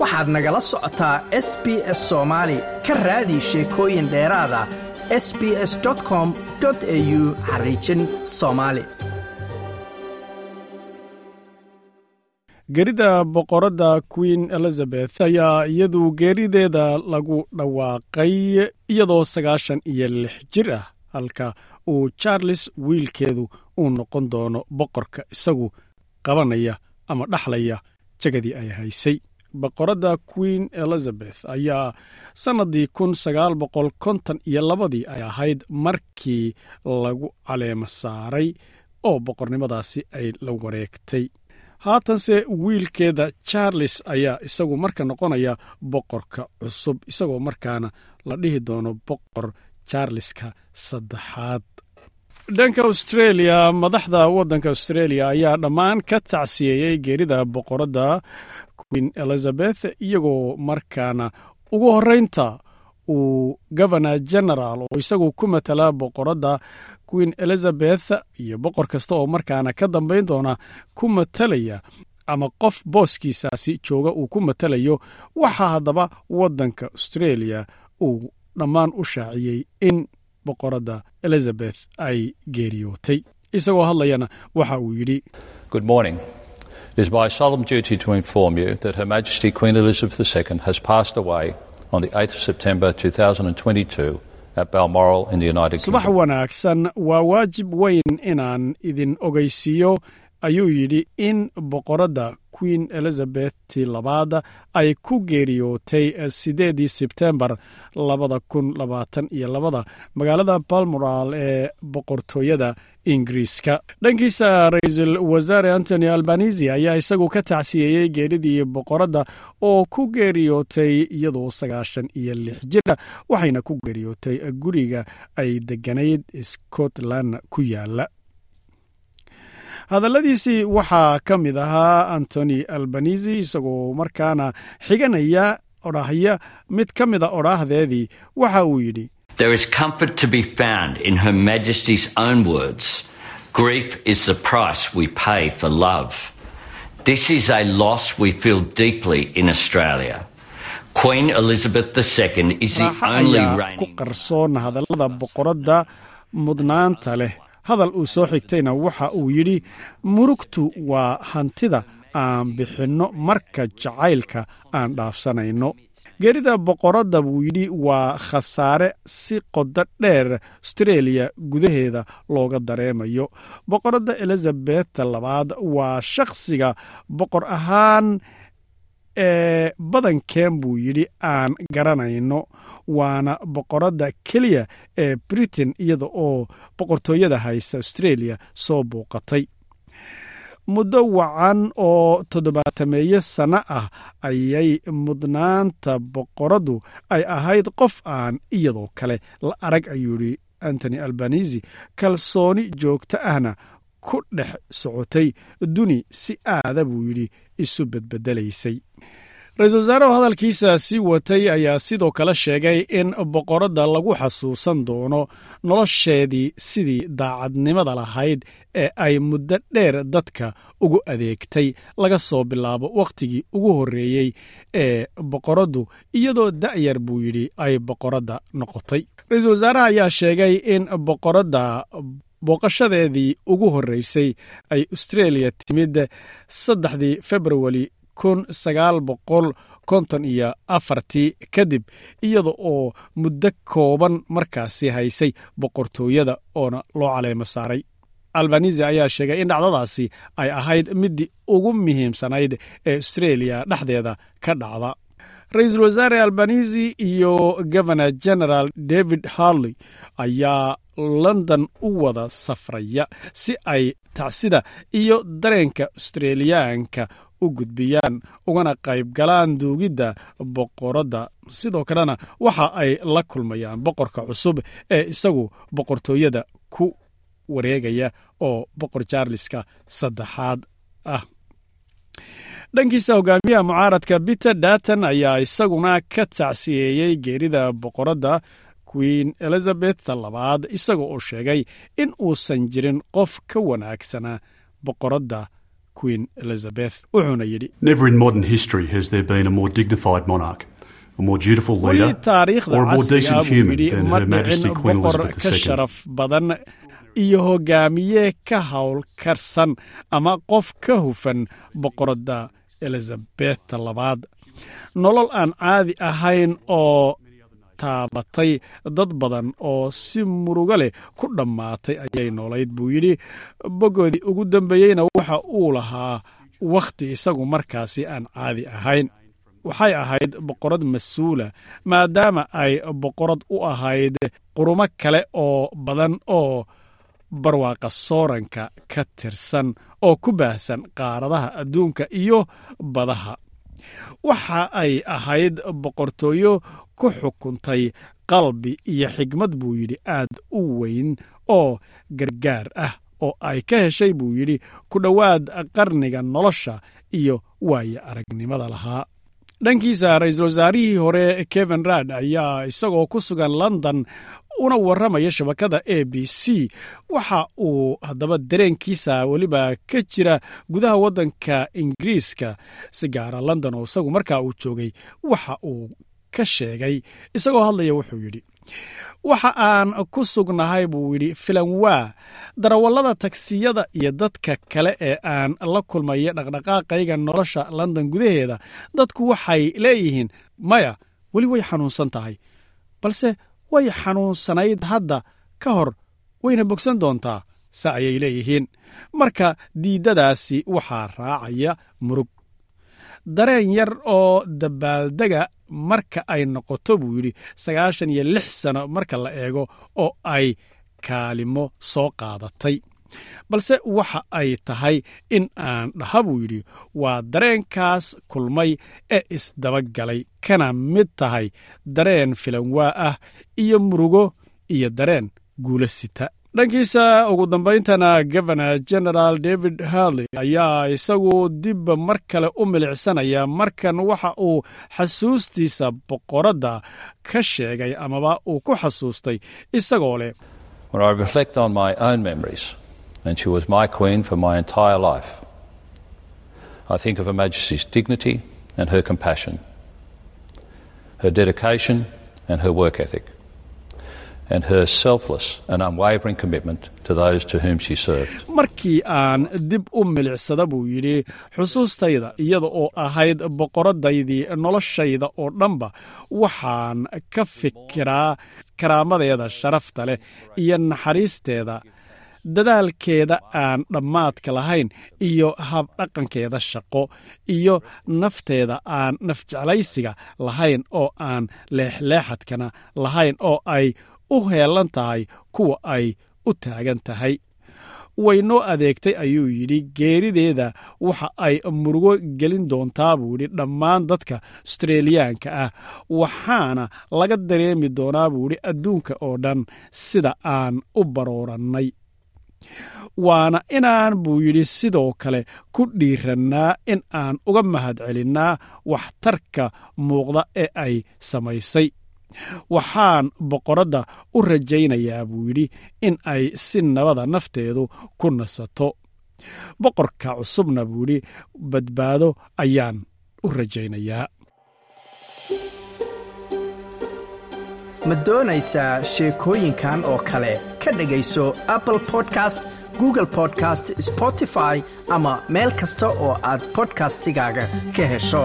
waxaad nagala socotaa s b s soomaali ka raadi sheekooyin dheeraada s b s com au xariijin soomaali gerida boqoradda queen elizabeth ayaa iyadu geerideeda lagu dhawaaqay iyadoo sagaashan iyo lix jir ah halka uu charles wiilkeedu uu noqon doono boqorka isagu qabanaya ama dhaxlaya jagadii ay haysay boqoradda queen elizabeth ayaa sannadii kun sagaal boqol konton iyo labadii ay ahayd markii lagu caleemo saaray oo boqornimadaasi ay la wareegtay. Haatanse wiilkeeda charles ayaa isagu marka noqonaya boqorka cusub isagoo markaana la dhihi doono boqor charleska saddexaad. Dhanka austreeliya madaxda waddanka austreeliya ayaa dhammaan ka tacsiyeeyey geerida boqoradda queen elizabeth iyagoo markaana ugu horreynta uu governor general oo isagu ku matala boqoradda queen elizabeth iyo boqor kasta oo markaana ka dambayn doona ku matalaya ama qof booskiisaasi jooga uu ku matalayo waxaa haddaba waddanka austreeliya uu dhammaan u shaaciyey in boqoradda elizabeth ay geeriyootay. Isagoo hadlayana waxa uu yidhi is my solemn duty to inform you that Her Majesty Queen Elizabeth II has passed away on the 8th of September 2022 at Balmoral in the United subax Kingdom. wanaagsan waa waajib weyn inaan idin ogeysiiyo ayuu yidhi in boqoradda queen elizabethti labaad ay ku geeriyootay sideedii sebtembar labada kun labaatan iyo labada magaalada balmoral ee boqortooyada ingiriiska. Dhankiisa ra'iisul wasaare antony albanisi ayaa isagu ka tacsiyeeyey geeridii boqoradda oo ku geeriyootay iyadoo sagaashan iyo lix jira waxayna ku geeriyootay guriga ay deganayd scotland ku yaalla hadalladiisii waxaa ka mid ahaa antony albanisi isagoo markaana xiganaya odhahya mid ka mida odhaahdeedii waxa uu yidhi There is comfort to be found in Her Majesty's own words. Grief is the price we pay for love. This is a loss we feel deeply in Australia. Queen Elizabeth II is the only ku reigning qarsoon hadallada boqoradda mudnaanta leh hadal uu soo xigtayna waxa uu yidhi murugtu waa hantida aan bixinno marka jacaylka aan dhaafsanayno geerida boqoradda buu yidhi waa khasaare si qodo dheer austreeliya gudaheeda looga dareemayo. Boqoradda elizabeth labaad waa shakhsiga boqor ahaan ee badankeen buu yidhi aan garanayno. Waana boqoradda keliya ee britain iyada oo boqortooyada haysa australia soo bouqatay muddo wacan oo toddobaatameeyo sanno ah ayay mudnaanta boqoraddu ay ahayd qof aan iyadoo kale la arag ayuu yidhi antony albanisi kalsooni joogto ahna ku dhex socotay duni si aada buu yidhi isu bedbedelaysay ra'iisul wasaarahu hadalkiisa sii watay ayaa sidoo kale sheegay in boqoradda lagu xasuusan doono nolosheedii sidii daacadnimada lahayd ee ay muddo dheer dadka ugu adeegtay laga soo bilaabo wakhtigii ugu horreeyey ee boqoraddu iyadoo da'yar buu yidhi ay boqoradda noqotay. Ra'iisul wasaaraha ayaa sheegay in boqoradda booqashadeedii ugu horreysay ay austreeliya timid saddexdii februari kun sagaal konton iyo afartii kadib iyada oo muddo kooban markaasi haysay boqortooyada oona loo caleemo saaray. Albanisi ayaa sheegay in dhacdadaasi ay ahayd middii ugu muhiimsanayd ee austreeliya dhexdeeda ka dhacda. Ra'iisul wasaare albanisi iyo governor general david harley ayaa london u wada safraya si ay tacsida iyo dareenka australiyaanka u gudbiyaan ugana qayb galaan duugidda boqoradda. Sidoo kalena waxa ay la kulmayaan boqorka cusub ee isagu boqortooyada ku wareegaya oo boqor charleska saddexaad ah. Dhankiisa hogaamiyaha mucaaradka peter datan ayaa isaguna ka tacsiyeeyey geerida boqoradda queen elizabeth labaad isaga oo sheegay in uusan jirin qof ka wanaagsanaa boqoradda queen elizabeth wuxuuna yidhi Never in modern history has there been a more dignified monarch, a more dutiful weli leader, taariikhda or a more casriga decent buu human yidhi ma dhicin boqor ka sharaf badan iyo hogaamiye ka howlkarsan ama qof ka hufan boqoradda elizabeth labaad. Nolol aan caadi ahayn oo taabatay dad badan oo si murugo leh ku dhammaatay ayay noolayd buu yidhi. Bogoodii ugu dambeeyeyna waxa uu lahaa wakhti isagu markaasi aan caadi ahayn. Waxay ahayd boqorad mas'uula maadaama ay boqorad u ahayd qurumo kale oo badan oo barwaaqa sooranka ka tirsan oo ku baahsan qaaradaha adduunka iyo badaha waxa ay ahayd boqortooyo ku xukuntay qalbi iyo xigmad buu yidhi aad u weyn oo gargaar ah oo ay ka heshay buu yidhi ku dhowaad qarniga nolosha iyo waayo aragnimada lahaa dhankiisa ra'iisul wasaarihii hore kevin rad ayaa isagoo ku sugan london una warramaya shabakada a b c. Waxa uu haddaba dareenkiisa weliba ka jira gudaha waddanka ingiriiska si gaara london oo isagu markaa uu joogay. Waxa uu ka sheegay isagoo hadlaya wuxuu yidhi waxa aan ku sugnahay buu yidhi filanwaa darawallada tagsiyada iyo dadka kale ee aan la kulmaya dhaqdhaqaaqayga nolosha london gudaheeda dadku waxay leeyihiin maya weli way xanuunsan tahay balse way xanuunsanayd hadda ka hor wayna bogsan doontaa se ayay leeyihiin. Marka diiddadaasi waxaa raacaya murug dareen yar oo dabaaldega marka ay noqoto buu yidhi sagaashan iyo lix sano marka la eego oo ay kaalimo soo qaadatay. Balse waxa ay tahay in aan dhaha buu yidhi waa dareenkaas kulmay ee isdabagalay. Kana mid tahay dareen filanwaa ah iyo murugo iyo dareen guulo sita. Dhankiisa ugu dambayntana governor general david harley ayaa isagu dib mar kale u milicsanaya markan waxa uu xasuustiisa boqoradda ka sheegay amaba uu ku xasuustay isagoo leh. When I reflect on my own memories, and she was my queen for my entire life, I think of Her Majesty's dignity and her compassion, her dedication and her work ethic, markii aan dib u milicsada buu yidhi xusuustayda iyada oo ahayd boqoradaydii noloshayda oo dhanba waxaan ka fikiraa karaamadeeda sharafta leh iyo naxariisteeda dadaalkeeda aan dhammaadka lahayn iyo habdhaqankeeda shaqo iyo nafteeda aan nafjeclaysiga lahayn oo aan leexleexadkana lahayn oo ay u heelan tahay kuwa ay u taagan tahay. Way noo adeegtay ayuu yidhi geerideeda waxa ay murugo gelin doontaa buu yidhi dhammaan dadka astreeliyaanka ah. Waxaana laga dareemi doonaa buu yidhi adduunka oo dhan sida aan u baroorannay. Waana inaan buu yidhi sidoo kale ku dhiirannaa in aan uga mahadcelinnaa waxtarka muuqda ee ay samaysay waxaan boqoradda u rajaynayaa buu yidhi in ay si nabada nafteedu ku nasato. Boqorka cusubna buu yidhi badbaado ayaan u rajaynayaa. Ma doonaysaa sheekooyinkan oo kale? Ka dhegayso apple podcast google podcast spotify ama meel kasta oo aad bodkastigaaga ka hesho